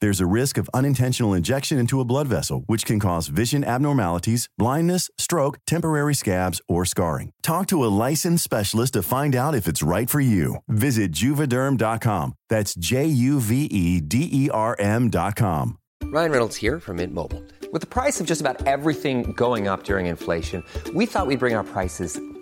There's a risk of unintentional injection into a blood vessel, which can cause vision abnormalities, blindness, stroke, temporary scabs, or scarring. Talk to a licensed specialist to find out if it's right for you. Visit juvederm.com. That's J U V E D E R M.com. Ryan Reynolds here from Mint Mobile. With the price of just about everything going up during inflation, we thought we'd bring our prices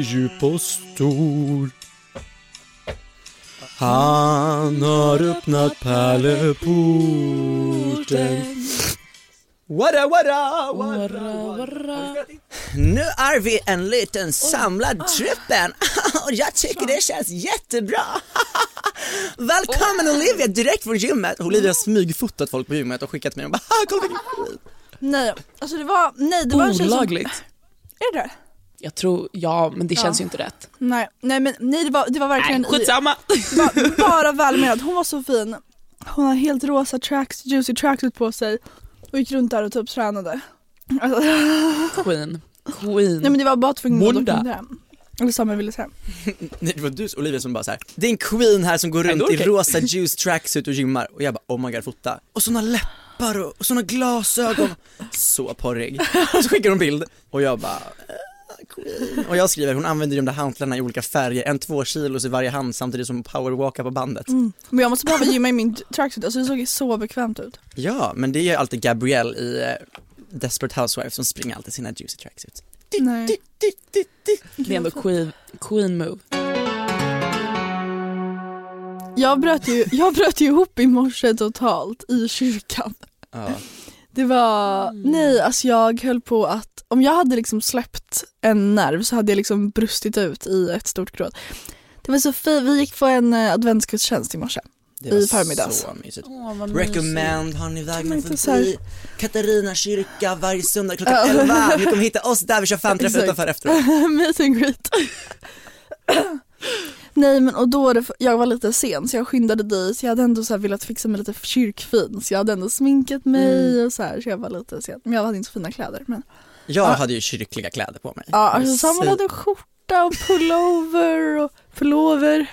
Djup och stor. Han har öppnat pärleporten. Wada wada wada Nu är vi en liten samlad truppen och jag tycker det känns jättebra. Välkommen Olivia direkt från gymmet. Olivia har smygfotat folk på gymmet och skickat mig och bara "Ha, kolla vilken skit. Nej, alltså det var, nej det var en tjej som... Olagligt. Är det Jag tror, ja men det känns Ja. ju inte rätt. Nej, nej men nej det var, det var verkligen Nej, skitsamma. bara, bara välmenat. Hon var så fin. Hon har helt rosa tracks, juicy tracksuit på sig och gick runt där och typ tränade. Alltså, Queen. Queen. nej men det var bara tvungen att Bonda. dokumentera. Eller Samuel ville säga. Nej, det var du Olivia som bara så här. det är en queen här som går runt Ändå i rosa juice tracksuit och gymmar och jag bara oh my god fota. Och såna läppar och, och såna glasögon. Så porrig. Och så skickar hon bild och jag bara "Eh, Queen. Och jag skriver, hon använder de där hantlarna i olika färger, en två kilos i varje hand samtidigt som powerwalkar på bandet. Mm. Men jag måste behöva gymma i min tracksuit, alltså det såg så bekvämt ut. Ja, men det är alltid Gabrielle i eh, Desperate Housewives som springer alltid sina juicy tracksuits. Nej. Det är ändå queen, queen move. Jag bröt ju, jag bröt ju ihop i morse totalt i kyrkan. Ja. Det var, nej alltså jag höll på att, om jag hade liksom släppt en nerv så hade jag liksom brustit ut i ett stort gråt. Det var så fint, vi gick på en eh, adventsgudstjänst i morse. I förmiddags. så mysigt. Åh, mysigt. Recommend, har ni vägen förbi Katarina kyrka varje söndag klockan Ja. 11. Ni kommer hitta oss där, vi kör fanträff utanför efteråt. Meet and greet. Nej men och då, det, jag var lite sen så jag skyndade dit, jag hade ändå så här velat fixa mig lite kyrkfin så jag hade ändå sminkat mig Mm. och så här så jag var lite sen. Men jag hade inte så fina kläder men Jag Ja. hade ju kyrkliga kläder på mig. Ja alltså Samuel hade skjorta och pullover och pullover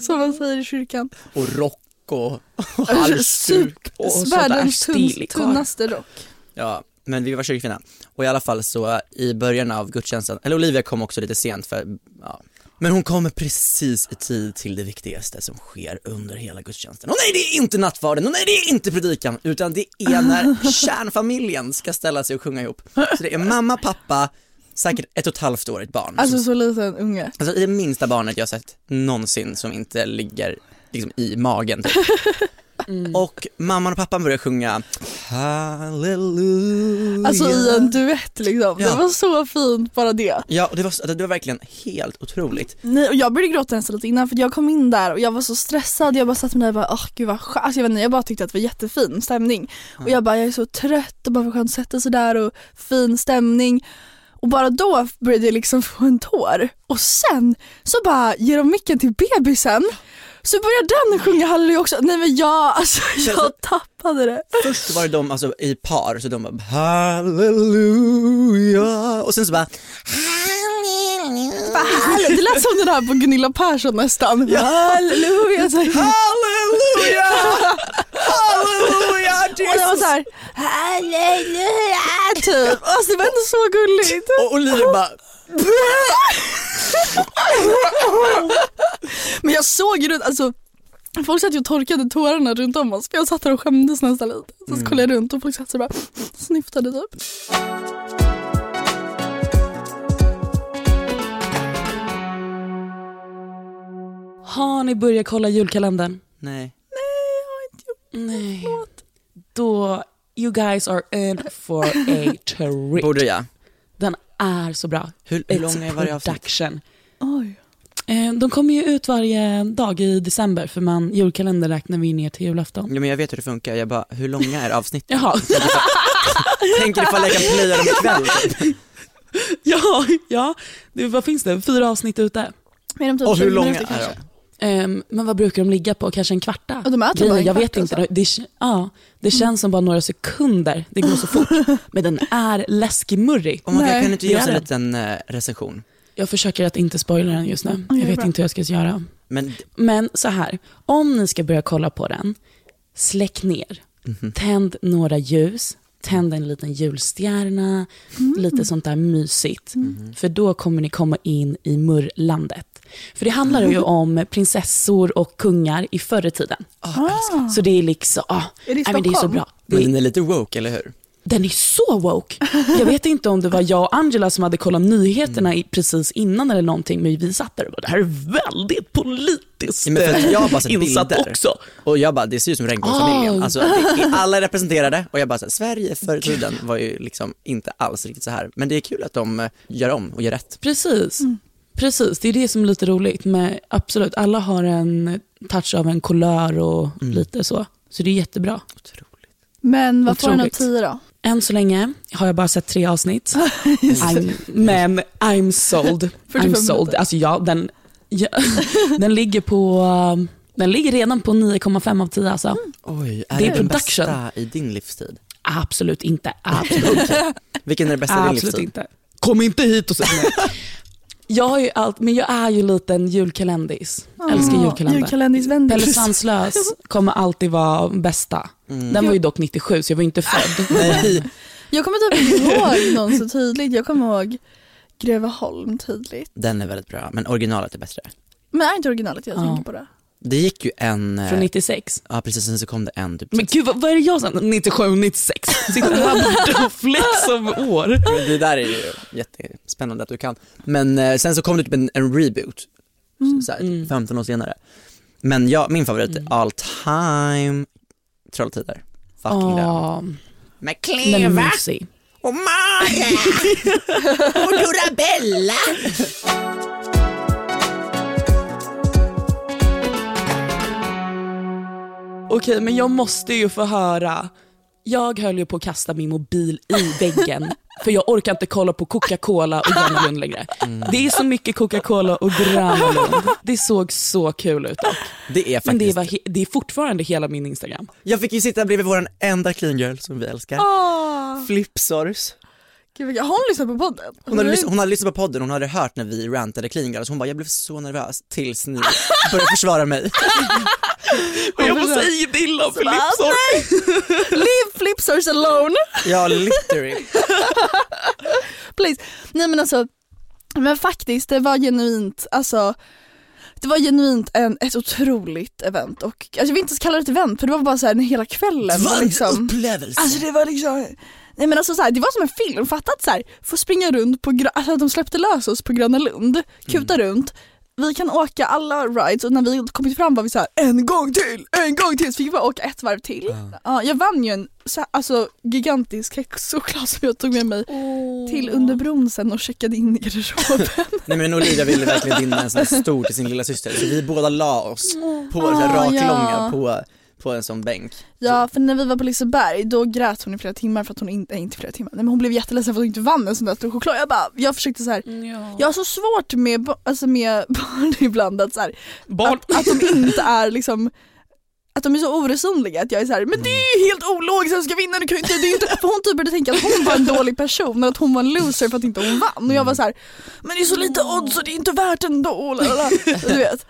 som man säger i kyrkan. Och rock och, och halsduk. och sånt Världens tunn, tunnaste rock. Ja, men vi var kyrkfina. Och i alla fall så i början av gudstjänsten, eller Olivia kom också lite sent för, ja. Men hon kommer precis i tid till det viktigaste som sker under hela gudstjänsten. Och nej, det är inte nattvarden, och nej, det är inte predikan, utan det är när kärnfamiljen ska ställa sig och sjunga ihop. Så det är mamma, pappa, säkert ett och ett halvt årigt barn. Alltså så liten unge. alltså det minsta barnet jag sett någonsin som inte ligger liksom i magen typ. och mamman och pappan började sjunga Halleluja. Alltså i en duett liksom. Ja. Det var så fint bara det. Ja, och det var, det var verkligen helt otroligt. Nej, och jag började gråta nästan lite innan för jag kom in där och jag var så stressad. Jag bara satt mig där och bara åh gud vad skönt. Alltså, jag, vet inte, jag bara tyckte att det var jättefin stämning. Och jag bara jag är så trött och bara vad skönt att sätta sig där och fin stämning. Och bara då började jag liksom få en tår. Och sen så bara ger de micken till bebisen. Så börjar den sjunga halleluja också. Nej men jag, alltså jag tappade det. Först var det de alltså, i par, så de bara halleluja och sen så bara härligt. Det lät som den här på Gunilla Persson nästan. Halleluja. Så- halleluja, halleluja Och det var såhär, halleluja typ. Alltså det var ändå så gulligt. Och Olivia bara Men jag såg ju runt, alltså folk satt ju och torkade tårarna runt om oss för jag satt där och skämdes nästan lite. Så Mm. kollade jag runt och folk satt så bara snyftade typ. Har ni börjat kolla julkalendern? nej. Nej. Då, you guys are in for a treat. Borde jag? Den är så bra. Hur, hur It's lång är varje avsnitt? production. Oj. Eh, De kommer ju ut varje dag i december för man, julkalender räknar vi ner till julafton. Ja, men jag vet hur det funkar, jag bara, hur långa är avsnitten? Jaha. Tänker ifall jag kan plöja dem ikväll typ. ja, ja. Det, vad finns det? Fyra avsnitt ute. Men de typ Och hur 20 långa är de? Ehm, men vad brukar de ligga på? Kanske en kvarta? Ja, de typ Grejen, bara en jag kvart vet inte. alltså. Det, ja, det känns som bara några sekunder. Det går så fort. Men den är läskig-murrig. Och man kan, kan du inte ge oss en liten eh, recension? Jag försöker att inte spoila den just nu. Ja, Jag vet bra. inte hur jag ska göra. Men Men så här, om ni ska börja kolla på den, släck ner. Mhm. Tänd några ljus, tänd en liten julstjärna, lite sånt där mysigt. För då kommer ni komma in i murrlandet. För det handlar ju om prinsessor och kungar i förr i tiden. Så det är liksom, ah, Är det i nej, det är så bra. Det men är, den är lite woke, eller hur? den är så woke. Jag vet inte om det var jag och Angela som hade kollat nyheterna i, precis innan eller någonting, men vi satt där och bara, det här är väldigt politiskt Ja, men jag har bara sett insatt bilder. också. Och jag bara, det ser ut som regnbågsfamiljen. Ah. Alltså, alla är representerade och jag bara, så här, Sverige förr i tiden var ju liksom inte alls riktigt så här. Men det är kul att de eh, gör om och gör rätt. Precis. Precis, det är det som är lite roligt. Men absolut, alla har en touch av en kulör och lite så. Så det är jättebra. Men vad får den av Otroligt. 10 då? Än så länge har jag bara sett tre avsnitt. I'm, men I'm sold. 45 I'm sold. Alltså ja, den, ja, den ligger på den ligger redan på 9,5 av 10 alltså. Oj, är Det det, är den production. bästa i din livstid? Absolut inte. Absolut, Vilken är den bästa i din absolut livstid? inte. Kom inte hit och säg. Jag har ju allt, men jag är ju lite en julkalendis. Älskar julkalender. Julkalendisvän. Pelle Svanslös kommer alltid vara bästa. Den var ju dock 97 så jag var inte född. Jag kommer typ inte ihåg någon så tydligt. Jag kommer ihåg Greveholm tydligt. Den är väldigt bra, men originalet är bättre. Men är inte originalet jag Ja. tänker på det? Det gick ju en... eh, Från 96. Ja precis, sen så kom det en typ Men gud vad, vad är det jag sa? 97, 96? Sitter här och flex om år. Det där är ju jättespännande att du kan. Men eh, sen så kom det typ en, en reboot, så här, 15 år senare. Men ja, min favorit är all time Trolltider. Fucking den. Med den Kleva mysig. och Maja och Dorabella. Okej, men jag måste ju få höra. Jag höll ju på att kasta min mobil i väggen för jag orkar inte kolla på Coca-Cola och Gröna Lund längre. Det är så mycket Coca-Cola och Gröna Lund. Det såg så kul ut dock. Det är Men det, faktiskt, var det är fortfarande hela min Instagram. jag fick ju sitta bredvid våran enda clean girl som vi älskar. Åh, Flipsors. gud, vad- har hon lyssnat på podden? Hon hade, lys- hon hade lyssnat på podden, hon hade hört när vi rantade clean girls, hon bara jag blev så nervös tills ni började försvara mig. Och jag säga inte illa om Philipsson. Leave flipsors alone. Ja, literally. Please. Nej men alltså, men faktiskt det var genuint, alltså det var genuint en, ett otroligt event och alltså, jag vill inte ens kalla det ett event för det var bara så här, hela kvällen var liksom, upplevelse. alltså det var liksom Nej men alltså så här, det var som en film, fatta att så här, få springa runt på, alltså att de släppte lös oss på Gröna Lund, kuta runt, vi kan åka alla rides och när vi kommit fram var vi så här en gång till, en gång till, så fick vi bara åka ett varv till. Ja, jag vann ju en så här, alltså, gigantisk kexchoklad som jag tog med mig till under bron sen och checkade in i garderoben. Nej men Olivia ville verkligen vinna en sån här stor till sin lilla syster så vi båda la oss på så här Ah, raklånga ja. på, på en sån bänk. Ja för när vi var på Liseberg då grät hon i flera timmar för att hon inte, nej, inte flera timmar, nej, men hon blev jätteledsen för att hon inte vann en sån där stor choklad. Jag bara, jag försökte så här. jag har så svårt med, alltså med barn ibland att, så här, Barn. att, att de inte är liksom att de är så oresonliga att jag är så här, men det är ju helt ologiskt, jag ska vinna, du kan ju inte, det är ju inte, för hon typ började tänka att hon var en dålig person och att hon var en loser för att inte hon vann och jag var så här, men det är så lite odds och det är inte värt ändå, lalala. du vet.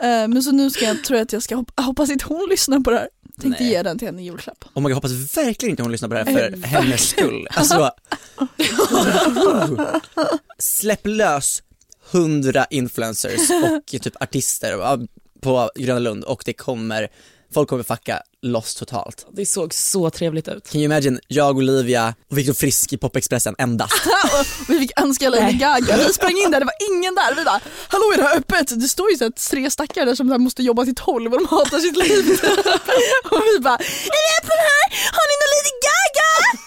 Eh, Men så nu ska jag, tror jag att jag ska hoppa, hoppas inte hon lyssnar på det här. Tänkte Nej. ge den till henne i julklapp. Och man hoppas verkligen inte hon lyssnar på det här för hennes skull. Alltså, släpp lös hundra influencers och typ artister på Gröna Lund och det kommer, folk kommer fucka loss totalt. Det såg så trevligt ut. Can you imagine, jag, Olivia och Viktor Frisk i Popexpressen endast. och vi fick önska Lady Gaga, vi sprang in där, det var ingen där. Vi bara, hallå är det här öppet? Det står ju så att tre stackare där som här måste jobba till tolv och de hatar sitt liv. och vi bara, är det öppet här? Har ni någon Lady Gaga?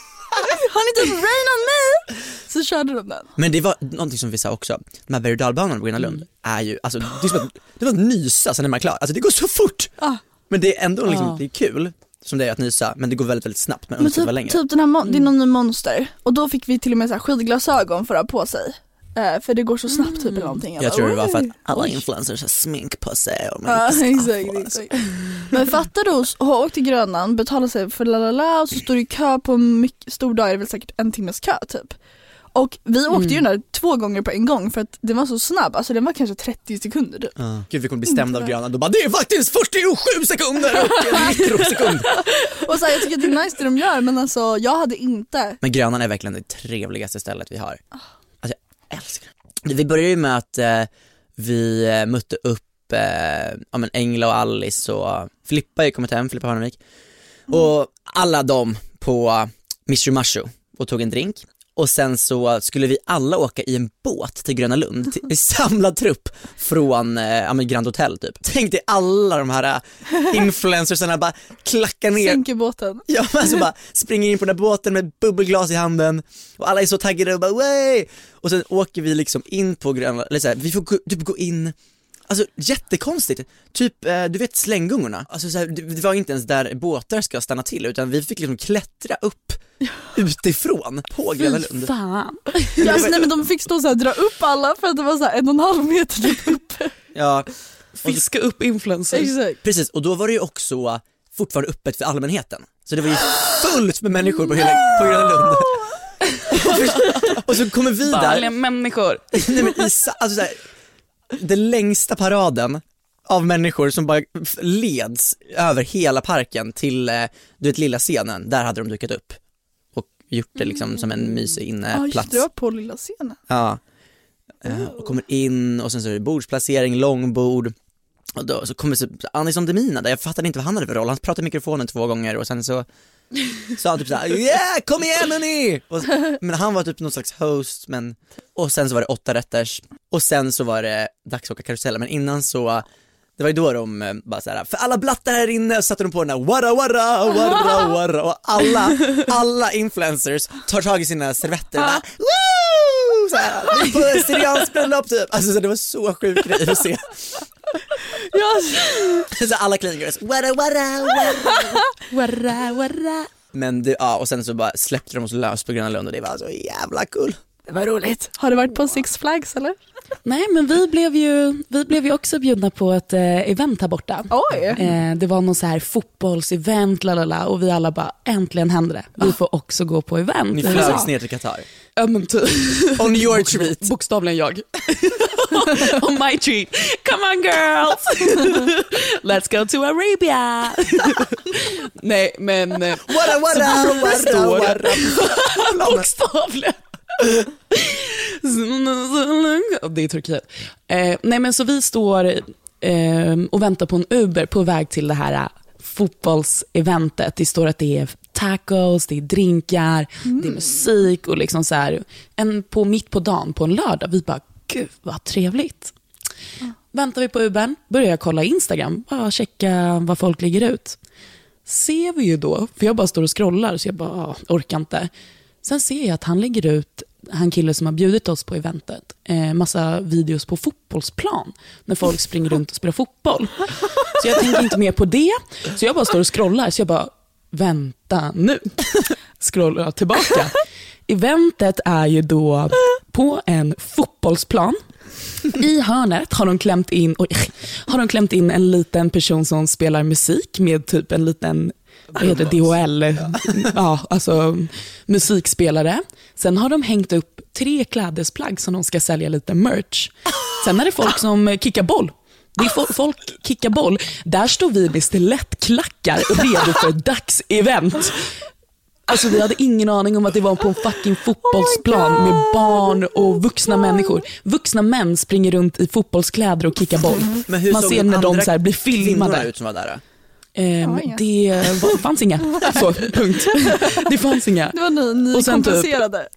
Har ni typ Rain on me? Så körde de den. Men det var någonting som vi sa också, de här berg och dalbanorna på Gröna Lund Mm. är ju, alltså det är som att, det var nysa sen är man klar, alltså det går så fort! Ah. Men det är ändå liksom, det är kul, som det är att nysa, men det går väldigt väldigt snabbt, men Men typ, längre. typ den här, mon- det är någon ny monster och då fick vi till och med så här skidglasögon för att ha på sig. Eh, för det går så snabbt typ eller någonting. Jag tror det var för att alla influencers har smink på sig och man Ja inte exakt, exakt. Men fattar du att ha åkt till Grönan, betala sig för la la la och så står du i kö på en mycket stor dag, är det väl säkert en timmes kö typ. Och vi åkte ju den där två gånger på en gång för att den var så snabb, alltså den var kanske 30 sekunder typ. Ja. Gud vi kommer bli stämda av Gröna, då bara det är faktiskt 47 sekunder och en mikrosekund. Och så här, jag tycker att det är nice det de gör men alltså jag hade inte Men Grönan är verkligen det trevligaste stället vi har. Alltså jag älskar det. Vi började ju med att eh, vi eh, mötte upp eh, ja, men Engla och Alice och Filippa har ju kommit hem, Filippa Parnevik. Och alla de på Mr Mashu och tog en drink. Och sen så skulle vi alla åka i en båt till Gröna Lund, till, i samlad trupp från eh, Grand Hotel typ. Tänk dig alla de här eh, influencersarna bara klacka ner sänka båten. Ja men alltså bara springer in på den där båten med bubbelglas i handen och alla är så taggade och bara way! Och sen åker vi liksom in på Grönland, eller så här, vi får gå, typ gå in Alltså jättekonstigt, typ eh, du vet slänggungorna, alltså så här, det var inte ens där båtar ska stanna till utan vi fick liksom klättra upp utifrån på Gröna Lund. Fan. Ja, alltså, nej men de fick stå så här, dra upp alla för att det var så här en och en halv meter typ uppe. Ja, Fiska upp influencers. Exakt. precis och då var det ju också fortfarande öppet för allmänheten. Så det var ju fullt med människor på hela på Gröna Lund. och så kommer vi där Vanliga människor. Nej men i, alltså så här, den längsta paraden av människor som bara leds över hela parken till, eh, du vet lilla scenen, där hade de dukat upp och gjort det liksom som en mysig Ja just inneplats. det, var på lilla scenen. Ja. Eh, och kommer in och sen så är det bordsplacering, långbord. Och då så kommer så Anis Demina där, jag fattade inte vad han hade för roll, han pratade i mikrofonen två gånger och sen så sa han typ såhär yeah kom igen hörni! Och, men han var typ någon slags host men, och sen så var det åtta rätters och sen så var det dags att åka karusellen men innan så det var ju då de eh, bara såhär, för alla blattar här inne satte de på den här warra warra warra warra och alla, alla influencers tar tag i sina servetter och bara woo! Såhär, på Syrians bröllop typ, alltså så det var så sjuk grej att se. Ja, Så alla clean girls, warra warra warra Warra, warra. Men det, ja och sen så bara släppte de oss lös på Gröna Lund och det var så jävla kul. det var roligt. Har du varit på Six Flags eller? Nej men vi blev ju, vi blev ju också bjudna på ett eh, event här borta. Oj! Eh, det var någon så här fotbollsevent lalala, och vi alla bara äntligen händer det. Vi får också gå på event. Ni flögs ner till Qatar. Typ. On your treat. Bokstavligen jag. On my treat. Come on girls! Let's go to Arabia! Nej men warra Står det. warra. bokstavligen. Det är Turkiet. Eh, nej men så vi står eh, och väntar på en Uber på väg till det här eh, fotbollseventet. Det står att det är tacos, det är drinkar, det är musik och liksom så här, en på, mitt på dagen på en lördag. Vi bara, gud vad trevligt. väntar vi på Ubern, börjar jag kolla Instagram, bara checka vad folk lägger ut. Ser vi ju då, för jag bara står och scrollar så jag bara, ah, orkar inte. Sen ser jag att han lägger ut, han kille som har bjudit oss på eventet, eh, massa videos på fotbollsplan. När folk springer runt och spelar fotboll. Så jag tänker inte mer på det. Så jag bara står och scrollar, så jag bara, vänta nu. Scrollar jag tillbaka. Eventet är ju då på en fotbollsplan. I hörnet har de, klämt in, oj, har de klämt in en liten person som spelar musik med typ en liten vad heter det, DHL, ja, alltså musikspelare. Sen har de hängt upp tre klädesplagg som de ska sälja lite merch. Sen är det folk som kickar boll. Det folk kickar boll. Där står vi med stilettklackar redo för ett dagsevent. Alltså vi hade ingen aning om att det var på en fucking fotbollsplan med barn och vuxna människor. Vuxna män springer runt i fotbollskläder och kickar boll. Men hur Man såg ser när de så här blir filmade. ut som var där? då? Ehm, inga. det var, fanns inga. Så, punkt. Det fanns inga. Det var ni, ni Och sen typ- kompenserade med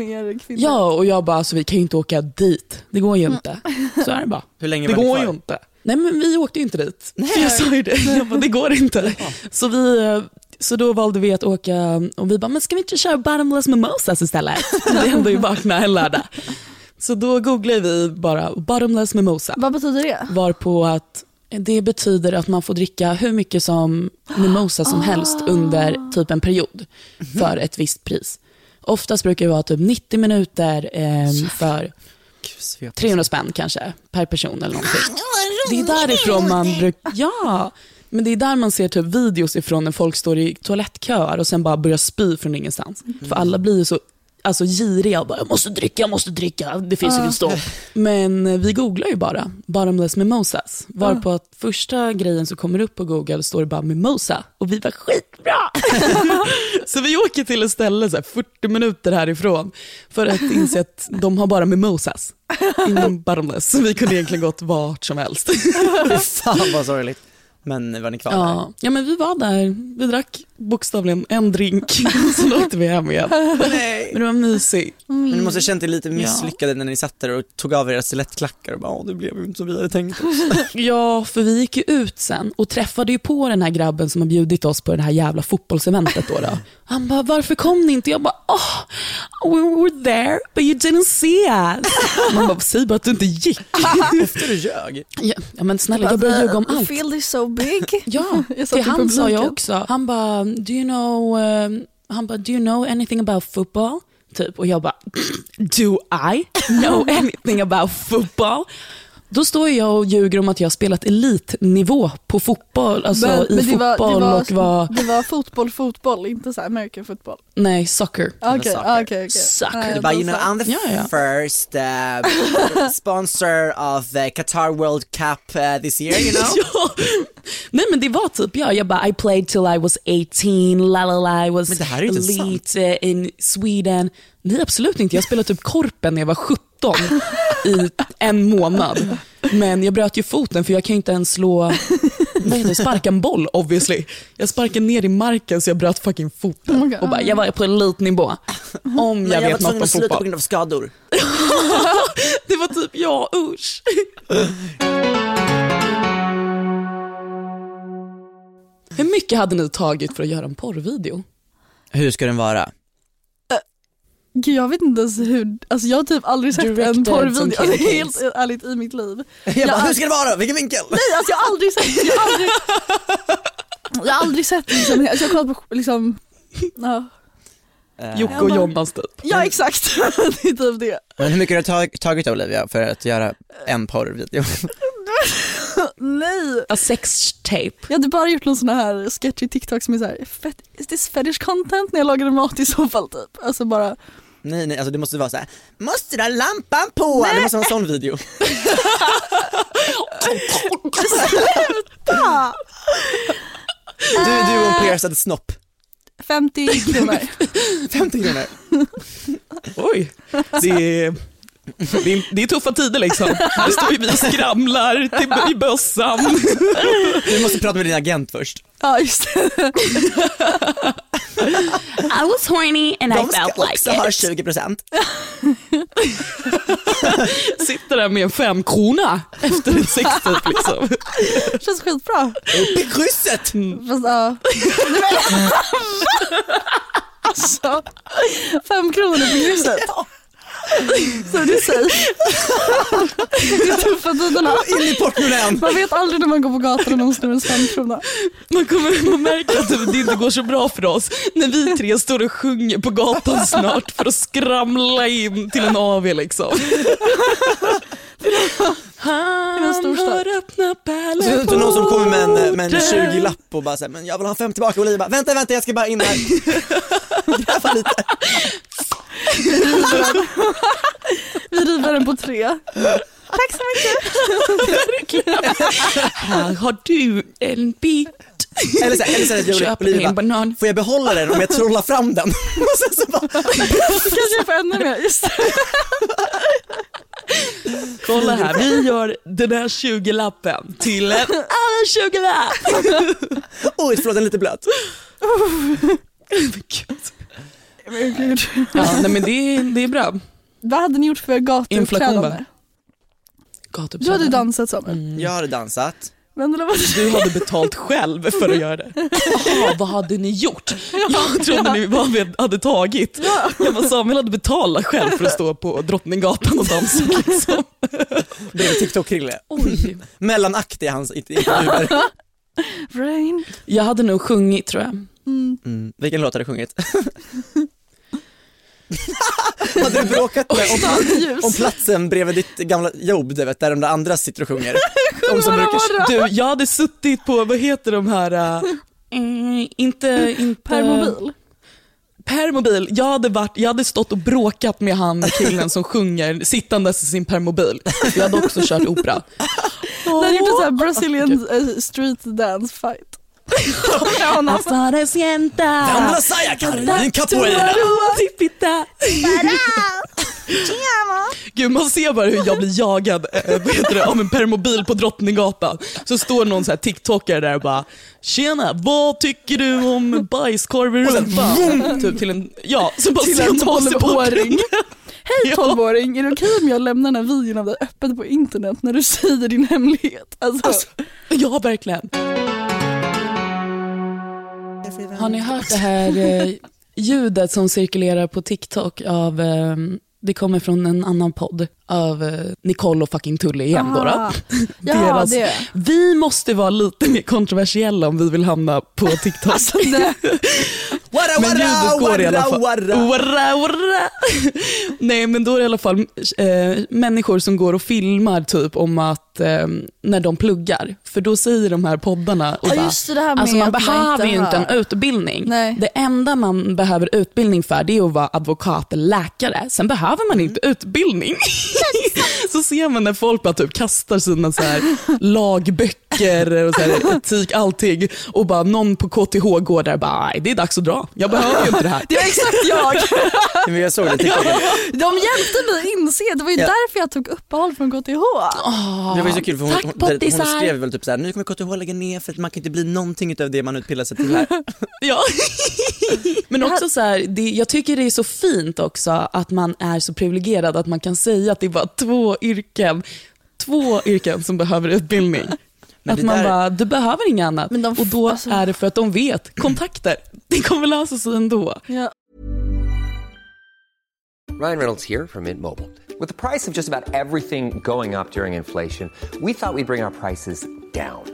er kvinnor. Ja, och jag bara, alltså, vi kan ju inte åka dit. Det går ju inte. Så är det bara. Hur länge Det var ni går kvar? ju inte. Nej men vi åkte ju inte dit. För jag sa ju det, jag bara, det går inte. Så, vi, eh, så då valde vi att åka och vi bara, men ska vi inte köra bottomless mimosas istället? Det är ändå ju vakna en lördag. Så då googlade vi bara bottomless mimosa. Vad betyder det? Var på att det betyder att man får dricka hur mycket som mimosa som helst under typ en period för ett visst pris. Oftast brukar det vara typ 90 minuter eh, för Gud, svep. 300 spänn kanske per person eller någonting. Det är därifrån man brukar, ja, men det är där man ser typ videos ifrån när folk står i toalettköer och sen bara börjar spy från ingenstans. För alla blir ju så alltså, giriga och bara, jag måste dricka, jag måste dricka, det finns ingen stopp. Men eh, vi googlar ju bara, bottomless mimosas. Varpå att första grejen som kommer upp på google står det bara mimosa och vi var skitbra. så vi åker till ett ställe så här, 40 minuter härifrån för att inse att de har bara mimosas. Ingen bottomless, så vi kunde egentligen gått vart som helst. Fan vad sorgligt. Men var ni kvar där? Ja, ja, men vi var där. Vi drack bokstavligen en drink, sen åkte vi hem igen. Nej. Men det var mysigt. Men ni måste ha känt er lite misslyckade när ni satt där och tog av era stilettklackar och bara, "Åh, det blev ju inte som vi hade tänkt oss. Ja, för vi gick ju ut sen och träffade ju på den här grabben som har bjudit oss på det här jävla fotbollseventet. Då då. Han bara, varför kom ni inte? Jag bara, oh, we were there but you didn't see us. Man bara, säg bara att du inte gick. Efter du ljög. Ja, ja men snälla, jag börjar ljuga om allt. field is so big. Ja, i han sa jag också. Han bara, do you know, um, han bara, do you know anything about football? Typ, och jag bara, do I know anything about football? Då står jag och ljuger om att jag har spelat elitnivå på fotboll, alltså i det var, fotboll det var, och var, det var fotboll, fotboll, inte så här American football. nej, soccer. Okej, soccer. okej, okej. Soccer. Nej, Du bara, you know. I'm the Ja, ja. first uh, sponsor of the Qatar World Cup uh, this year, you know? ja. Nej men det var typ jag, jag bara I played till I was 18, la la la, I was Men elite eh, in Sweden. Nej absolut inte, jag spelade typ korpen när jag var 17 i en månad. Men jag bröt ju foten för jag kan ju inte ens slå, vad heter sparka en boll obviously. Jag sparkade ner i marken så jag bröt fucking foten. Oh och bara, jag var på elitnivå. Om jag, jag var vet tvungen något om att sluta på fotboll. grund av skador. Det var typ jag, usch. Hur mycket hade ni tagit för att göra en porrvideo? Hur ska den vara? Gud, jag vet inte ens hur, alltså jag har typ aldrig sett Directed en porrvideo, alltså, helt ärligt i mitt liv. Jag bara, Ja. hur ska det vara? Vilken vinkel? Nej alltså jag har aldrig sett, jag har aldrig, jag har aldrig sett liksom, alltså, jag har kollat på liksom, ja, Eh, Jocke och Jonas typ. ja exakt, det är typ det. Men hur mycket har du tag- tagit Olivia för att göra en porrvideo? Nej, A sex tape. jag hade bara gjort någon sån här sketchy TikTok som är såhär, is this fetish content när jag lagade mat i så fall typ. Alltså bara, nej nej, alltså det måste vara så här. måste du ha lampan på? Det måste vara en sån video. Du, du och en piercad snopp. 50 kronor. 50 kronor. Oj, det är Det är, det är tuffa tider liksom. Det står vi och skramlar till, i bössan. Du måste prata med din agent först. Ja just det. I was horny and I De ska felt också like ha it. 20%. Sitter där med en femkrona efter ett sex typ liksom. Känns skitbra. Upp i krysset! Fast ja. alltså, fem kronor på krysset. Så det är safe. Det är tuffa tiderna. In i portmonnän. Man vet aldrig när man går på gatan och någon snor en femkrona. Man kommer man märker att det inte går så bra för oss när vi tre står och sjunger på gatan snart för att skramla in till en AV liksom. Han har öppnat Så, pärlor så någon som kommer med en, med en 20-lapp och bara säger men jag vill ha en fem tillbaka och Olivia bara, vänta vänta jag ska bara in här. Gräva lite. Vi river den på tre. Tack så mycket. Här har du en bit. Eller så här, eller så här, jag Köp Olivia en banan. får jag behålla den om jag trollar fram den? Och sen så bara, Kanske jag får ännu mer. Just det. Kolla här, vi gör den här 20-lappen till en annan 20-lapp. oj förlåt den är lite blöt. Men gud. Ja, nej, men det, är, det är bra. Vad hade ni gjort för Inflation gatuuppträdande? bara. Du hade dansat som Jag hade dansat. Du hade betalt själv för att göra det. Jaha, vad hade ni gjort? Jag trodde ni vad vi hade tagit. Jag bara, Samuel hade betalat själv för att stå på Drottninggatan och dansa. Liksom. Bredvid TikTok-Krille. Oj. Mellanakt i hans intervjuer. Rain. Jag hade nog sjungit tror jag. Mm. Vilken låt har du sjungit? hade du bråkat med om, om platsen bredvid ditt gamla jobb, du vet, där de där andra sitter och sjunger? De som brukar... Du, jag hade suttit på, vad heter de här, äh, mm, inte, inte... Permobil. Permobil. Jag hade, varit, jag hade stått och bråkat med han killen som sjunger sittandes i sin permobil. Jag hade också kört opera. Du hade gjort en sån här Brazilian eh, street dance fight. Hasta sienta. Andra Sayakar, din capoeira. Tippita. Gud man ser bara hur jag blir jagad äh, heter det, av en permobil på Drottninggatan. Så står någon så här tiktokare där och bara “Tjena, vad tycker du om bajskorv i rumpan?” typ till en, ja, så bara Till en man oss i 12-åring. bakgrunden. Hej Ja. 12-åring, är det okej om jag lämnar den här videon av dig öppet på internet när du säger din hemlighet? Alltså, Ja, verkligen. Har ni hört det här eh, ljudet som cirkulerar på TikTok av, eh, det kommer från en annan podd, av eh, Nicole och fucking Tully igen då. Ah. då. Ja, Deras- det. Vi måste vara lite mer kontroversiella om vi vill hamna på TikTok. Alltså, Wara, Men ljudet wara, går i alla fall. wara. Wara, wara. Nej men då är det i alla fall eh, människor som går och filmar typ om att eh, när de pluggar. För då säger de här poddarna och Ja, bara, just det, här med alltså man behöver inte ju inte en utbildning. Nej. Det enda man behöver utbildning för det är att vara advokat eller läkare. Sen behöver man inte utbildning. så ser man när folk bara typ kastar sina så här lagböcker och så här etik, allting och bara någon på KTH går där och bara, "Nej, det är dags att dra. Jag behöver ju inte det här. det var exakt jag. Men jag såg det, TikTok. De hjälpte mig inse, det var ju Ja. därför jag tog uppehåll från KTH. Det var ju så kul för hon, Tack, hon, hon, pottisar. skrev väl typ såhär, nu kommer KTH lägga ner för att man kan inte bli någonting utav det man utbildar sig till här. Ja. Men också så här, det, jag tycker det är så fint också att man är så privilegierad att man kan säga att det är bara två yrken, två yrken som behöver utbildning. Men att man där- bara, du behöver inget annat. Men de- och då alltså- är det för att de vet, kontakter, det kommer lösa sig ändå. Ja. Ryan Reynolds here from Mint Mobile. With the price of just about everything going up during inflation, we thought we'd bring our prices down.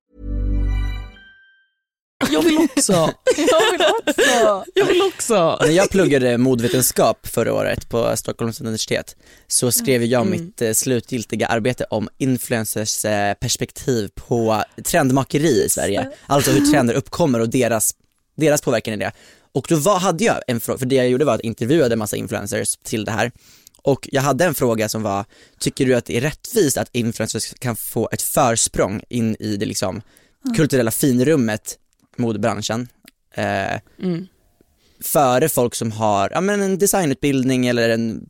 Jag vill också. Jag vill också. Jag vill också. När jag pluggade modvetenskap förra året på Stockholms universitet så skrev jag Mm. mitt eh, slutgiltiga arbete om influencers eh, perspektiv på trendmakeri i Sverige. Alltså hur trender uppkommer och deras, deras påverkan i det. Och då var, hade jag en fråga, för det jag gjorde var att intervjuade en massa influencers till det här. Och jag hade en fråga som var, tycker du att det är rättvist att influencers kan få ett försprång in i det liksom kulturella finrummet modebranschen? Eh, Mm. före folk som har, ja men en designutbildning eller en,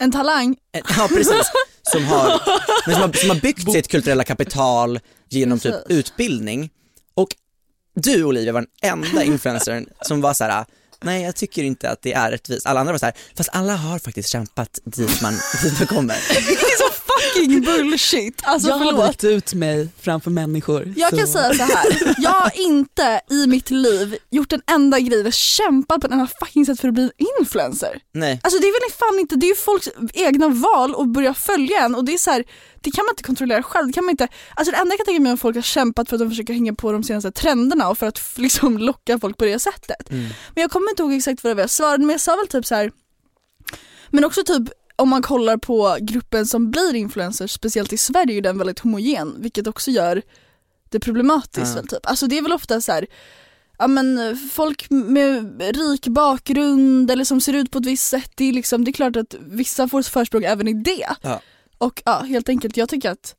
En talang. en ja precis, som har, men som har, som har byggt sitt kulturella kapital genom typ utbildning. Och du Olivia var den enda influencern som var så här. nej jag tycker inte att det är rättvist. Alla andra var så här, fast alla har faktiskt kämpat dit man, dit man kommer. Fucking bullshit. Alltså jag har förlåt. valt ut mig framför människor. Jag kan så- säga så här. jag har inte i mitt liv gjort en enda grej eller kämpat på ett enda fucking sätt för att bli en influencer. Nej. Alltså det är väl fan inte, det är ju folks egna val att börja följa en och det är så här, det kan man inte kontrollera själv. Det kan man inte, alltså det enda jag kan tänka mig är att folk har kämpat för att de försöker hänga på de senaste trenderna och för att liksom locka folk på det sättet. Mm. Men jag kommer inte ihåg exakt vad det var jag svarade men jag sa väl typ så här. men också typ om man kollar på gruppen som blir influencers, speciellt i Sverige är den väldigt homogen vilket också gör det problematiskt väl typ. Alltså det är väl ofta så här. Ja men folk med rik bakgrund eller som ser ut på ett visst sätt, det är, liksom, det är klart att vissa får försprång även i det. Ja. Och ja, helt enkelt, jag tycker att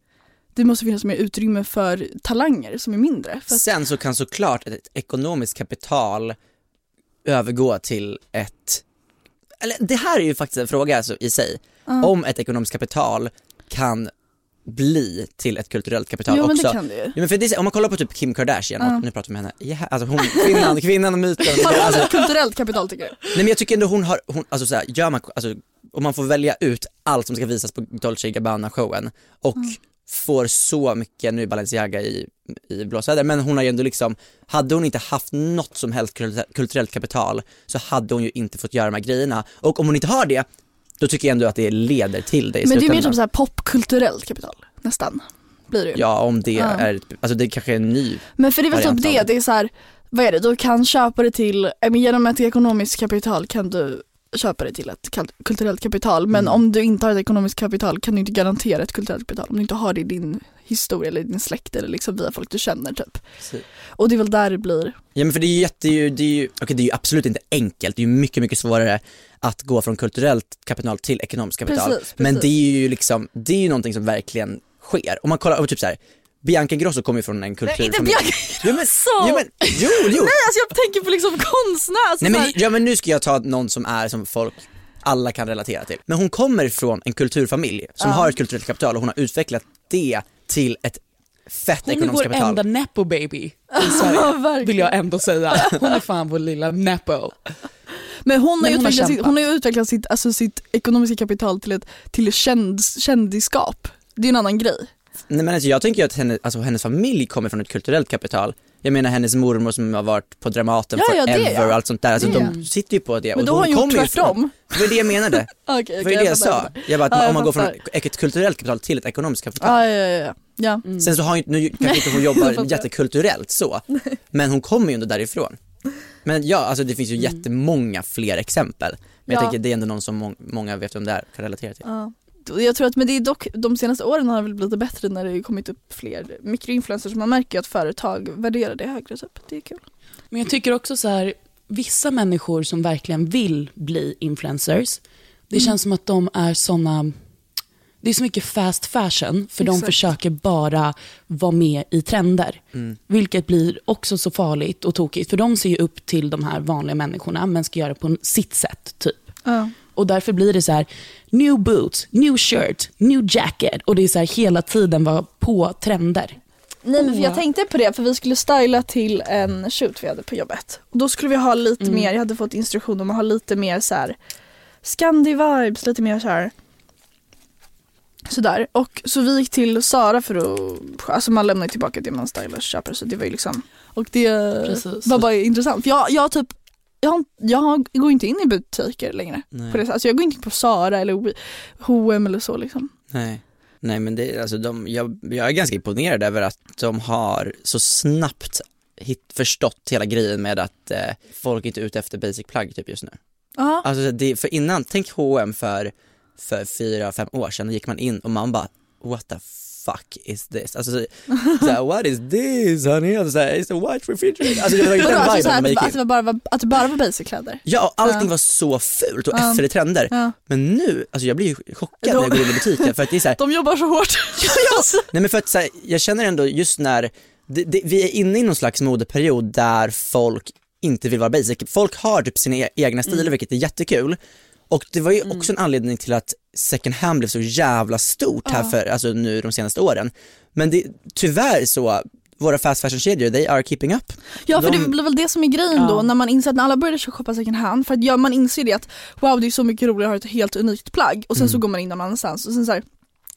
det måste finnas mer utrymme för talanger som är mindre. Att, Sen så kan såklart ett ekonomiskt kapital övergå till ett, eller det här är ju faktiskt en fråga alltså i sig, om ett ekonomiskt kapital kan bli till ett kulturellt kapital jo men också. det kan det ju. Ja, men för det, om man kollar på typ Kim Kardashian, och nu pratar vi med henne, ja, alltså hon, kvinnan, kvinnan och myten. Har hon Alltså, ett kulturellt kapital tycker du? nej men jag tycker ändå hon har, hon, alltså såhär, gör man, alltså om man får välja ut allt som ska visas på Dolce Gabbana showen och får så mycket, nu är Balenciaga i, i blåsväder, men hon har ju ändå liksom, hade hon inte haft något som helst kultur- kulturellt kapital så hade hon ju inte fått göra de här grejerna. Och om hon inte har det, då tycker jag ändå att det leder till det i Men det är mer som så här popkulturellt kapital, nästan. Blir det ju. Ja om det Ja. är, alltså det kanske är en ny Men för det är väl typ det, det. är så här, vad är det, du kan köpa det till, eh, genom ett ekonomiskt kapital kan du köpa det till ett kulturellt kapital men Mm. om du inte har ett ekonomiskt kapital kan du inte garantera ett kulturellt kapital om du inte har det i din historia eller din släkt eller liksom via folk du känner typ. Precis. Och det är väl där det blir, Ja men för det är ju jätte, det är ju, det är ju, okej det är ju absolut inte enkelt, det är ju mycket, mycket svårare att gå från kulturellt kapital till ekonomiskt kapital. Precis, Men precis. det är ju liksom, det är ju någonting som verkligen sker. Om man kollar, typ så här, Bianca Ingrosso kommer ju från en kultur... Nej, inte Bianca Jo men, Så. jo, men, jo, jo. Nej alltså jag tänker på liksom konstnär, alltså Nej men, ja men nu ska jag ta någon som är som folk alla kan relatera till. Men hon kommer från en kulturfamilj som Ja. har ett kulturellt kapital och hon har utvecklat det till ett fett Hon är ekonomiskt vår kapital. enda nepo baby i Ja, Sverige, verkligen. vill jag ändå säga. Hon är fan vår lilla nepo. Men hon har, Men ju hon har utvecklat sitt, kämpat. hon har ju utvecklat sitt, alltså sitt ekonomiska kapital till ett till känd, kändisskap. Det är en annan grej. Nej men alltså jag tänker ju att henne, alltså, hennes familj kommer från ett kulturellt kapital. Jag menar hennes mormor som har varit på Dramaten Ja, ja, det, forever ja. och allt sånt där. Alltså de sitter ju på det. Men och då har hon gjort tvärtom. Från, det var det jag menade. Okej, Det var det jag sa. Jag bara att Ja, jag om man går från ett kulturellt kapital till ett ekonomiskt kapital. Ja, ja, ja, ja. ja. Sen så har hon ju, nu kanske inte hon jobbar jättekulturellt så, men hon kommer ju ändå därifrån. Men ja, alltså det finns ju jättemånga fler exempel. Men jag Ja. tänker det är ändå någon som må- många vet om det är, kan relatera till. Ja. Jag tror att men det är dock, de senaste åren har det väl blivit bättre när det har kommit upp fler mikroinfluencers. Man märker ju att företag värderar det högre. Typ. Det är kul. Men jag tycker också så här, vissa människor som verkligen vill bli influencers, det känns som att de är såna, det är så mycket fast fashion för de Exakt. försöker bara vara med i trender. Mm. Vilket blir också så farligt och tokigt för de ser ju upp till de här vanliga människorna men ska göra på sitt sätt typ. Ja. Och därför blir det så här, new boots, new shirt, new jacket och det är så här hela tiden vara på trender. Nej men för jag tänkte på det för vi skulle styla till en shoot vi hade på jobbet. Och då skulle vi ha lite Mm. mer, jag hade fått instruktion om att ha lite mer så här Scandi vibes, lite mer så här Sådär. Och så vi gick till Sara för att, alltså man lämnar tillbaka det man stylar och köper så det var ju liksom Och det Precis. var bara intressant. För jag, jag typ jag, jag går inte in i butiker längre. Nej. På det, alltså jag går inte in på Sara eller H&M eller så liksom. Nej. Nej men det, alltså de, jag, jag är ganska imponerad över att de har så snabbt hit, förstått hela grejen med att eh, folk inte är ute efter basic plagg typ just nu. Ja. Alltså det, för innan, tänk H&M för, för fyra, fem år sedan, då gick man in och man bara what the fuck is this? Alltså så, såhär, what is this honey? Alltså, såhär, it's a white refrigerator. Alltså det var ju den alltså, viben när man att, gick det in. bara var, att det bara var basic-kläder? Ja, och allting Ja. var så fult och Ja. i trender. Ja. Men nu, alltså jag blir ju chockad när jag går in i butiken för att det är såhär, De jobbar så hårt. Nej men för att så här, jag känner ändå just när, det, det, vi är inne i någon slags modeperiod där folk inte vill vara basic. Folk har typ sina e- egna stilar vilket är jättekul. Och det var ju också en anledning till att second hand blev så jävla stort här för, alltså nu de senaste åren. Men det, tyvärr så, våra fast fashion-kedjor, they are keeping up. Ja för De- det blir väl det som är grejen då när man inser att när alla började shoppa second hand för att ja, man inser det att wow det är så mycket roligare att ha ett helt unikt plagg och sen så går man in någon annanstans och sen så här,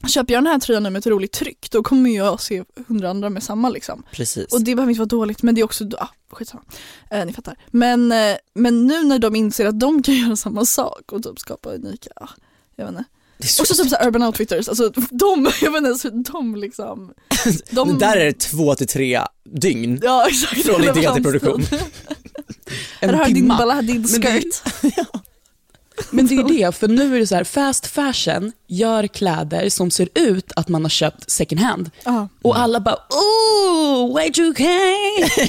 köper jag den här tröjan nu med ett roligt tryck då kommer jag se hundra andra med samma liksom. Precis. Och det behöver inte vara dåligt men det är också, ah, skitsamma. Eh, ni fattar. Men, eh, men nu när de inser att de kan göra samma sak och typ skapa unika, ah, jag vet inte. är så, Också typ så här urban outfitters, alltså de, jag vet inte de liksom. De, Men där är det två till tre dygn Ja exakt. från idé till produktion. Här har din timma. balla, din Men det- skirt. Men det är det, för nu är det så här, fast fashion gör kläder som ser ut att man har köpt second hand. Ja. Och alla bara oh, Y2K!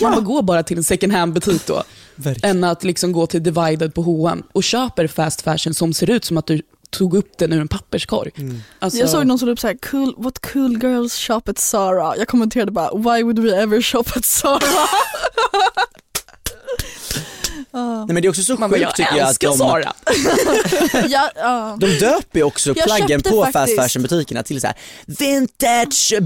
Man bara går bara till en second hand butik då. Verkligen. Än att liksom gå till Divided på H&M och köper fast fashion som ser ut som att du tog upp den ur en papperskorg. Alltså, Jag såg någon som upp såhär, cool, what cool girls shop at Zara. Jag kommenterade bara, why would we ever shop at Zara? Nej men det är också så man bara, sjukt jag tycker jag att älskar de, Zara. ja, ja. De döper ju också Jag plaggen köpte på faktiskt- fast fashion butikerna till så här vintage eh,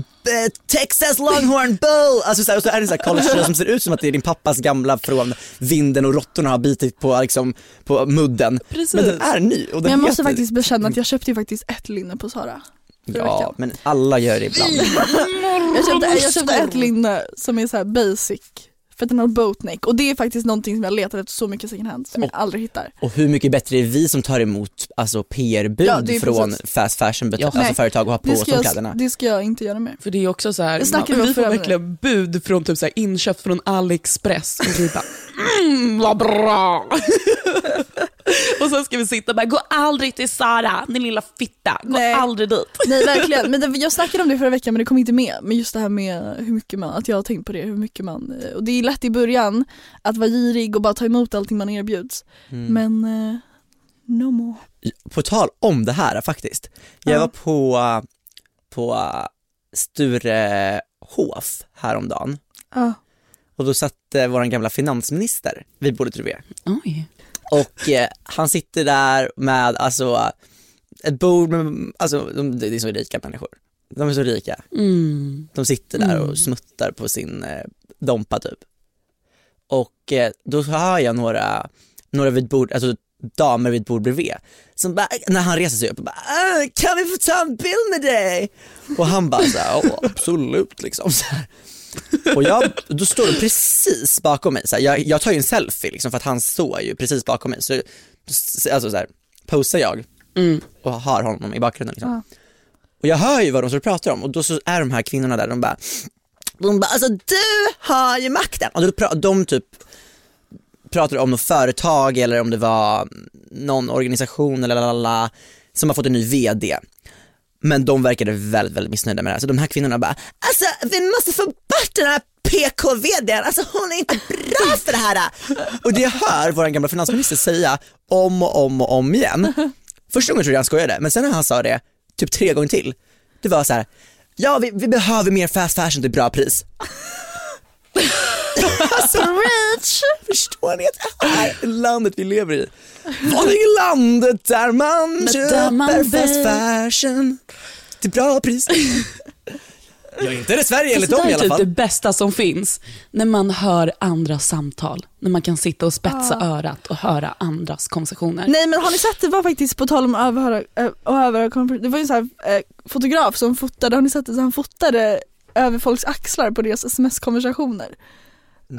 Texas Longhorn Bull. Alltså så här, och så är det så här collegetröja som ser ut som att det är din pappas gamla från vinden och råttorna har bitit på, liksom, på mudden. Precis. Men den är ny och den Men jag måste heter- faktiskt bekänna att jag köpte ju faktiskt ett linne på Zara. förra Ja, veckan. men alla gör det ibland. Jag köpte, jag köpte ett linne som är så här basic, för att den har boatneck och det är faktiskt någonting som jag letar efter så mycket second hand som jag aldrig hittar. Och hur mycket bättre är vi som tar emot alltså, PR-bud Ja, från precis. fast fashion Ja. alltså, Nej, företag och ha på oss ska, de kläderna. det ska jag inte göra mer. För det är också så här, man, vi får verkligen bud från typ så här inköpt från AliExpress och vi bara mm, vad bra. och sen ska vi sitta och bara, gå aldrig till Sara din lilla fitta, gå Nej. aldrig dit. Nej verkligen, men det, jag snackade om det förra veckan men det kom inte med. Men just det här med hur mycket man, att jag har tänkt på det, hur mycket man, eh, och det är lätt i början att vara girig och bara ta emot allting man erbjuds. Mm. Men eh, no more. På tal om det här faktiskt. Jag Ja. var på, på Sturehof häromdagen Ja. och då satt eh, vår gamla finansminister vid bordet bredvid. Oj. Och eh, han sitter där med alltså ett bord med, alltså de, det är så rika människor. De är så rika. Mm. De sitter där Mm. och smuttar på sin eh, dompa typ. Och eh, då hör jag några, några vid bord, alltså damer vid ett bord bredvid som bara, när han reser sig upp och bara "Ah, kan vi få ta en bild med dig? Och han bara såhär, ja absolut liksom så här. Och jag, då står de precis bakom mig, så här, jag, jag tar ju en selfie liksom för att han står ju precis bakom mig så, alltså så här, posar jag Mm. och har honom i bakgrunden liksom. Ja. Och jag hör ju vad de och pratar om och då så är de här kvinnorna där, de bara, de bara alltså du har ju makten. Och då pra- de typ pratar om något företag eller om det var någon organisation eller lalala, som har fått en ny VD. Men de verkade väldigt, väldigt missnöjda med det här. Så de här kvinnorna bara, alltså vi måste få bort den här PK-VDn, alltså hon är inte bra för det här. Och det jag hör vår gamla finansminister säga om och om och om igen. Första gången trodde jag han skojade, men sen när han sa det typ tre gånger till. Det var så här. ja vi, vi behöver mer fast fashion till bra pris. alltså, Rich! förstår ni att det här är landet vi lever i? Var ligger landet där man Men köper där man fast fashion till bra pris? Ja, inte är det Sverige enligt dem det i är alla typ det fall. bästa som finns. När man hör andras samtal. När man kan sitta och spetsa örat och höra andras konversationer. Nej men har ni sett, det var faktiskt på tal om att överhöra, äh, och överhöra konver- det var ju en sån här äh, fotograf som fotade, har ni sett det? Så han fotade över folks axlar på deras sms-konversationer.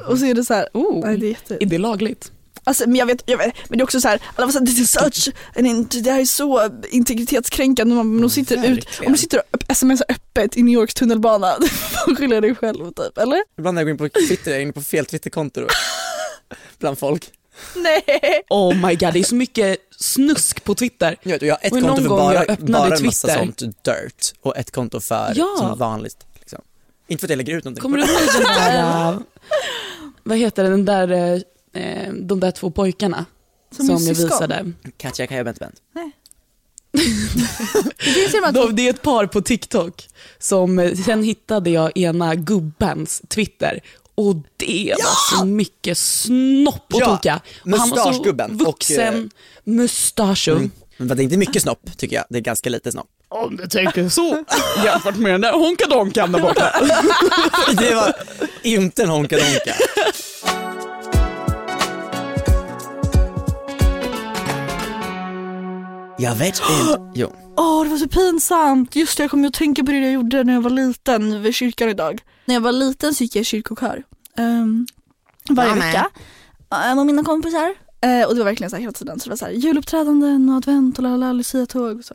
Och så är det så här, Oh, nej det är jätte... är det lagligt? Alltså men jag vet, jag vet men det är också så här, alla var så här, det är such, an int- det här är så integritetskränkande, man, man sitter ut, om du sitter och smsar öppet i New Yorks tunnelbana, du får skylla dig själv typ, eller? Ibland när jag går in på Twitter, jag är inne på fel Twitterkonto då. bland folk. Nej! Oh my god, det är så mycket snusk på Twitter. Jag, vet, jag har ett Och konto för bara, bara en massa Twitter. sånt dirt och ett konto för Ja. som vanligt. Liksom. Inte för att jag lägger ut någonting Kommer du det. ihåg den där, äh, vad heter det, den där, äh, de där två pojkarna Som som, jag visade? Katja, Bent. Det ser man att De, det är ett par på TikTok som, eh, sen hittade jag ena gubbens Twitter och det var så mycket snopp och Ja, toka. Och han var så mustaschgubben och, vuxen, eh, mustacho. Men det är inte mycket snopp tycker jag, det är ganska lite snopp. Om du tänker så, jämfört med den där honkadonkan där borta. Det var inte en honka-donka. Jag vet inte. Jo. Åh, det var så pinsamt. Just det, jag kommer att tänka på det jag gjorde när jag var liten vid kyrkan idag. När jag var liten så gick jag i kyrkokör. Um, varje Jag med. vecka. Uh, med mina kompisar. Eh, och det var verkligen så här hela tiden. Så det var så här, juluppträdanden och advent och lalala, luciatåg och så.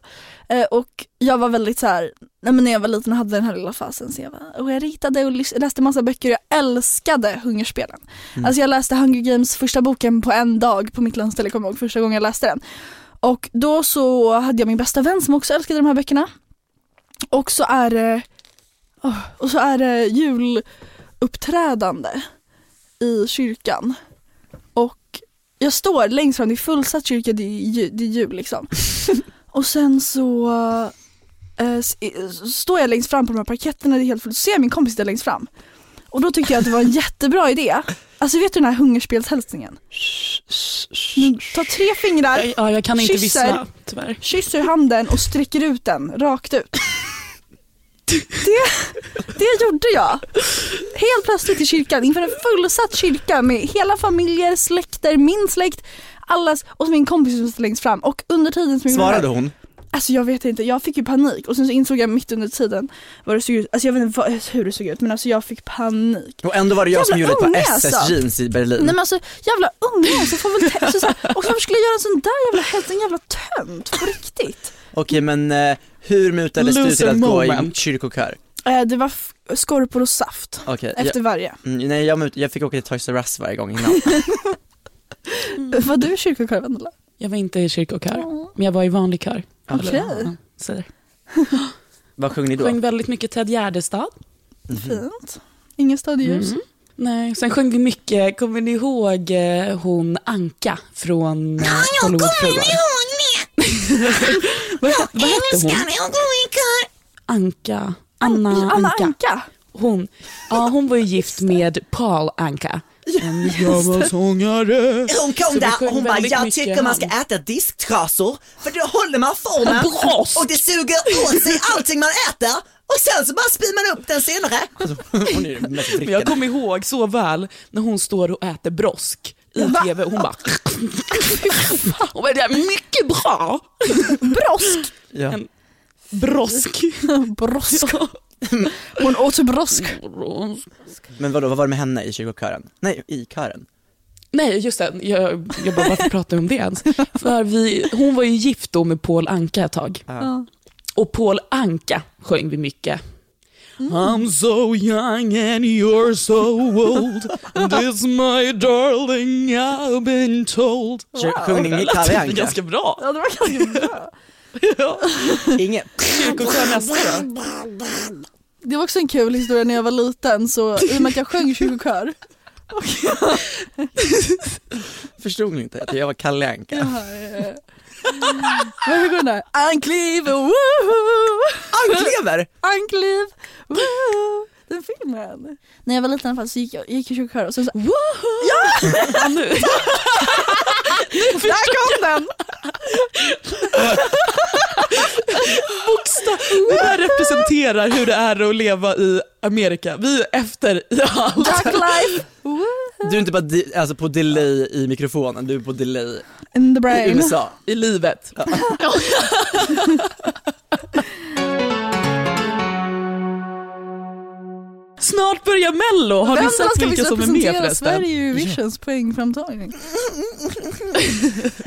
Eh, och jag var väldigt så här, nej men när jag var liten och hade den här lilla fasen så jag var, och jag ritade och lys- läste massa böcker och jag älskade Hungerspelen. Alltså jag läste Hunger Games första boken på en dag på mitt landställe, kommer jag ihåg första gången jag läste den. Och då så hade jag min bästa vän som också älskade de här böckerna. Och så är det, åh, och så är det juluppträdande i kyrkan. Och jag står längst fram, det är fullsatt kyrka, det är, det är jul liksom. och sen så eh, eh, så står jag längst fram på de här parketterna, det är helt fullt, så ser jag min kompis där längst fram. Och då tyckte jag att det var en jättebra idé. Alltså vet du den här hungerspelshälsningen? Tar tre fingrar, Ja, jag kan inte Kysser. vissla, tyvärr. kysser handen och sträcker ut den rakt ut. Det, det gjorde jag. Helt plötsligt i kyrkan, inför en fullsatt kyrka med hela familjer, släkter, min släkt, allas och min kompis som stod längst fram. Och under tiden som det här- Svarade hon? Alltså jag vet inte, jag fick ju panik och sen så insåg jag mitt under tiden vad det såg ut, alltså jag vet inte vad, hur det såg ut men alltså jag fick panik. Och ändå var det jag som Jävla gjorde det på unge, SS alltså. jeans i Berlin. Nej men alltså jävla unge, så får väl alltså, så här, och varför skulle jag göra en sån där jävla hets, en jävla tönt på riktigt? Okej men eh, hur mutades du till att gå i moment. kyrkokör? Eh, det var skorpor och saft Okej, efter varje. jag, mm, nej jag, jag fick åka till Toys R Us varje gång innan. Var du i kyrkokör Vendela? Jag var inte i kyrkokör, men jag var i vanlig kör. Okej. Ja, där. Vad sjöng ni då? Sjöng väldigt mycket Ted Gärdestad. Fint. Ingen stadljus. Mm. Nej, sen sjöng vi mycket, kommer ni ihåg eh, hon Anka från eh, Hollywoodfruar? vad, he- vad hette hon? Anka, Anna, Anna Anka. Anka. Hon, ja, hon var ju gift med Paul Anka. En gammal sångare. Hon kom där och hon bara, jag mycket tycker man ska han." äta disktrasor för då håller man formen och det suger åt sig allting man äter och sen så bara spyr man upp den senare. Hon är ju den mest Men jag kommer ihåg så väl när hon står och äter brosk i tv. Hon bara... Hon bara, det är mycket bra. Brosk. Ja. En brosk. Brosk. Hon åt brosk. Men vadå, vad var det med henne i kyrkokören? Nej, i kören. Nej, just det. Jag, jag bara, varför pratar jag om det ens? För vi, hon var ju gift då med Paul Anka ett tag. Ja. Och Paul Anka sjöng vi mycket. I'm so young and you're so old This my darling I've been told Wow. Sjöng ni Det Kalle Anka? ganska bra. Ja det var ganska bra. Inget. Kyrkokör nästa då. Det var också en kul historia när jag var liten så i och med att jag sjöng kyrkokör. Förstod ni inte att jag var Kalle Anka? Hur går den där? Ankliv, woohoo! Anklever! Ankliv, woohoo! Den filmen. När jag var liten i alla fall så gick jag, gick jag i kör och så, så woohoo! Ja! nu. Där kom den! Bokstav. Det här representerar hur det är att leva i Amerika. Vi är efter i allt. Duck life! Du är inte bara di- alltså på delay i mikrofonen, du är på delay In the i. USA. I livet. Snart börjar mello, har Vem ni sett ska vilka vi som är med förresten? Sverige i Eurovisions poängframtagning?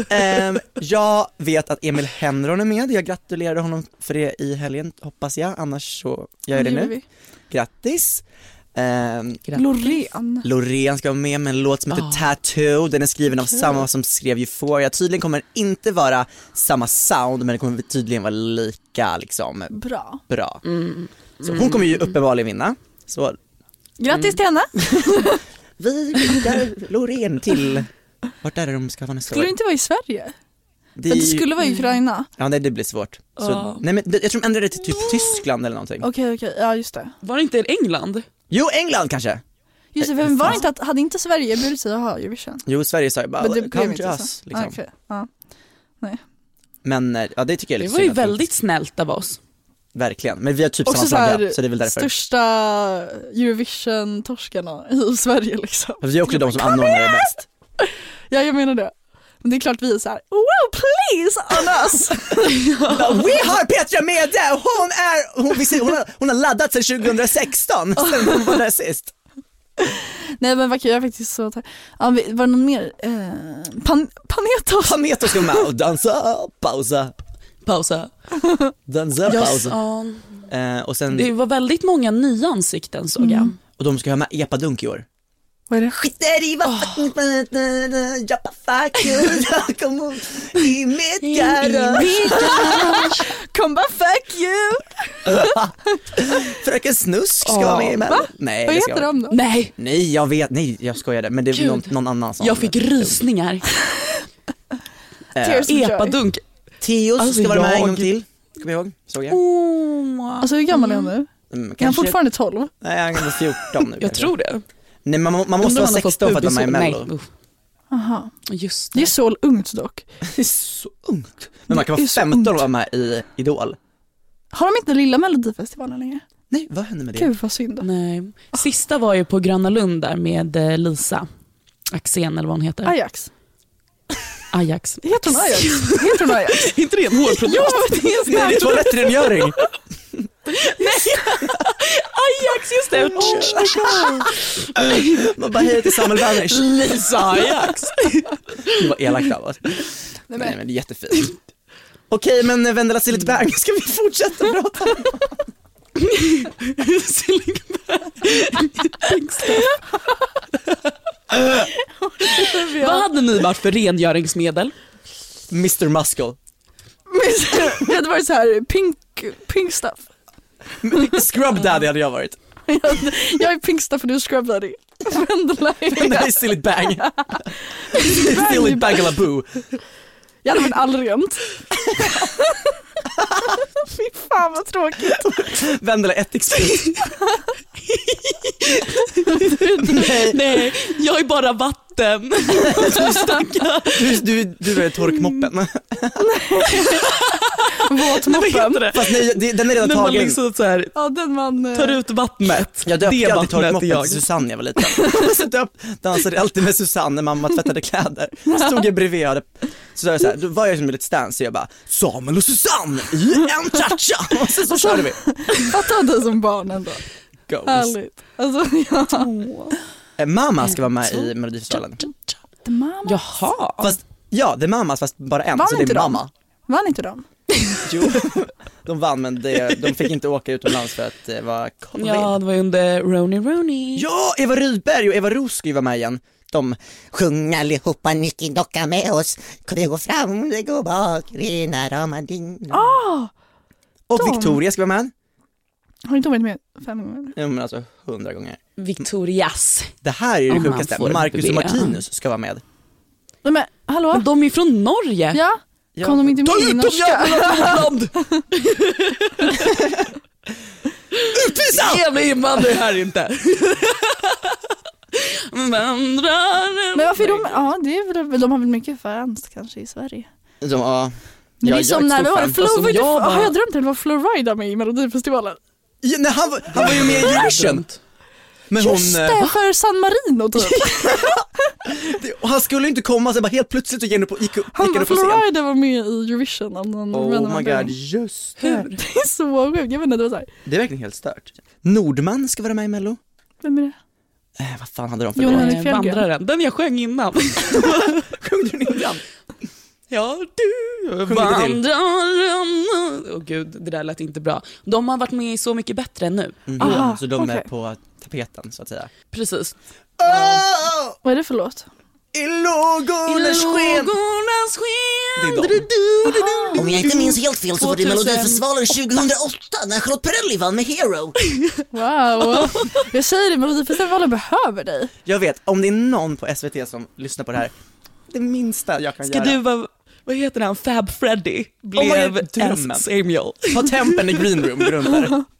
Ehm, jag vet att Emil Henron är med, jag gratulerade honom för det i helgen hoppas jag, annars så gör jag det nu. vi. Grattis! Ehm, Loreen. Loreen ska vara med med en låt som heter Ah. Tattoo, den är skriven av samma som skrev Euphoria. Tydligen kommer den inte vara samma sound men den kommer tydligen vara lika liksom Bra. bra. Mm. Så hon kommer ju uppenbarligen vinna. Så Grattis till henne. vi skickar Loreen till, vart är det de ska vara nästa Skulle år? det inte vara i Sverige? Det, För det skulle vara i Ukraina. Ja nej det blir svårt. Så, Ja. nej men det- jag tror de ändrade det till typ Tyskland eller någonting. Okej okej, ja just det. Var det inte England? Jo England kanske? Just det, men var det inte att, hade inte Sverige erbjudit sig att ha Eurovision? Jo Sverige sa ju bara Men det blev come inte to så. us liksom. Ah, okej, ja. Men eh, ja det tycker jag är Det lite var ju synd att vi- väldigt snällt av oss. Verkligen, men vi har typ Också samma så flagga så det är väl därför. största Eurovision-torskarna i Sverige liksom. Vi är också de som anordnar det bäst. Ja jag menar det. Men det är klart vi är såhär, wow please on us! Vi har Petra Mede och hon är, hon, hon, har, hon har laddat sedan 2016, sen hon var där sist. Nej men vad kul, jag är faktiskt så. Ja, var det någon mer? Eh, pan, Panetos? Paneto ska vara med och dansa, pausa, Pausa. dansa, Jag, pausa. ja, Eh, och sen, det var väldigt många nya ansikten såg jag. och de ska ha med epadunk i år. Vad är det? Skiter i vad fucking Jappa fuck you, kom i mitt garage. Kom bara fuck you! Fröken Snusk ska vara med i Mello. Nej, Vad heter jag- de då? Nej, Nej jag vet, nej jag skojade men det är någon, någon annan som jag fick rysningar. Eh. Epadunk. Teos Alltså, ska vara med en jag- gång till, kommer jag ihåg, såg jag. Åh. Alltså hur gammal är han nu? Mm, Är han fortfarande 12? Nej han är 14 nu Jag kanske. tror det. Nej man, man måste vara om han har fått 16 för att vara med i mello. Aha. Just Det det. är så ungt dock. Det är så ungt. Men man kan vara så 15 och vara med i Idol. Har de inte lilla melodifestivalen längre? Nej vad hände med det? Gud vad synd. Nej. Sista var ju på Gröna Lund där med eh, Lisa Axén eller vad hon heter. Ajax. Ajax. Heter hon Ajax? Heter hon Ajax? inte det en hårprodukt? Jo, det är Nej det är toalettrengöring! Ajax, just det! Man bara hej till Samuel Werners. Lisa Ajax. Det var elakt av oss. Nej men det är jättefint. Okej men Vendela Sillit Bang, ska vi fortsätta prata? Vad hade ni varit för rengöringsmedel? Mr Muscle. Det hade varit så här pink, pink stuff. Scrub daddy hade jag varit. Jag är pink stuff och du är scrub daddy. Vendela är är Sillit Bang. Sillit Bangalaboo. Jag hade varit allrent. Fy fan vad tråkigt. Vendela ättiksprut. Nej, Nej, jag är bara vatten. du, du, du är torkmoppen. Våtmoppen. Fast nej, det- den är redan När man tagen. liksom så här, Ja den man... eh, tar ut vattnet. Jag döpte alltid torkmoppen jag. till Susanne när jag var liten. Så döp, dansade alltid med Susanne när mamma tvättade kläder. Stod jag bredvid och hade, så sa jag så här, då var jag som en litet stance och jag bara Samuel och Susanne i en cha-cha! Och sen så körde vi. Fatta dig som barn ändå. Goals. Härligt. Alltså ja. Eh, Mamma ska vara med i Melodifestivalen. The Mama. Jaha. Fast, ja det är Mamas fast bara en, Vann så det är de? mamma. Vann inte de? Jo, de vann men det, de fick inte åka utomlands för att det var covid. Ja, det var ju under Roni Roni. Ja, Eva Rydberg och Eva Roos ska ju vara med igen. De sjunger allihopa Nicky Docka med oss. Det går fram, det går bak, rena rama ding. Ah! och de. Victoria ska vara med. Har inte varit med fem gånger? Ja, men alltså hundra gånger. Victorias. Det här är ju det sjukaste. Marcus och. Martinus ska vara med. Nej men hallå? Men de är från Norge. Ja, Kom de inte med i norska? land! Utvisa! Jävla invandrare här inte. Men varför är de, ja det är väl, de har väl mycket fans kanske i Sverige. De, ja. Men Ja, det är som när det var. Flo, Alltså, var har jag drömt det? Det var Florida med i Melodifestivalen. Ja, nej, han, var- han var ju med i Eurovision. Men hon, Just eh, det, för San Marino typ. och han skulle inte komma så bara helt plötsligt och gick upp, Han bara, upp på scen. Florida var med i Eurovision av någon Oh my god, just det. Det är så sjukt, jag vet inte, det var såhär, Det är verkligen helt stört. Nordman ska vara med i mello. vem är det? Eh, vad fan hade de för låt? Vandraren, den jag sjöng innan. Sjöng du den innan? Ja, du vandraren. Åh gud, det där lät inte bra. De har varit med i Så mycket bättre än nu. Mm. Aha, så de är okej. på tapeten så att säga. Precis. Oh, Vad är det för låt? I lågornas sken! Sken. Det är de. Om jag inte minns helt fel så var det 2000. Melodifestivalen 2008 när Charlotte Perrelli vann med Hero. Wow, jag säger det, Melodifestivalen behöver dig. Jag vet, om det är någon på SVT som lyssnar på det här, det minsta jag kan Ska göra. du vara, vad heter han, Fab Freddy blev my God, Samuel. Ta tempen i green room, runt där.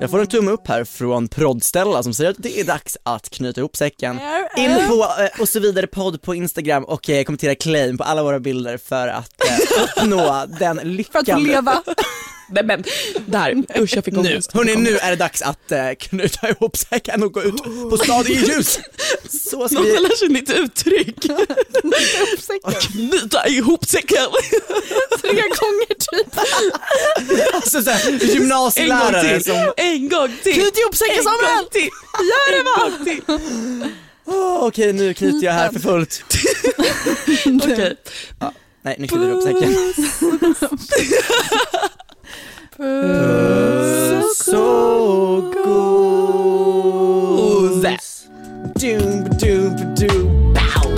Jag får en tumme upp här från Proddstella som säger att det är dags att knyta ihop säcken. In på eh, och så vidare podd på Instagram och eh, kommentera claim på alla våra bilder för att eh, uppnå den För lyckan. att få leva. Nej men, där, usch jag fick Nu, ångest. hörni, nu är det dags att eh, knyta ihop säcken och gå ut på staden i ljus. Så ska Någon vi, lär sig nytt uttryck. Knyta ihop säcken. Tre gånger typ. alltså såhär, En gång gymnasielärare till. som, En gång till. Knyt ihop säcken En Samuel! gång till. Gör det va. Åh, okej nu knyter jag här för fullt. Okej. Nej, nu knyter jag ihop säcken. Puss och gos! Doom, doom, doom, bow.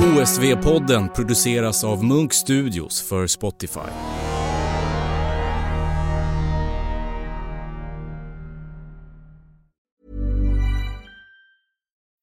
OSV-podden produceras av Munk Studios för Spotify.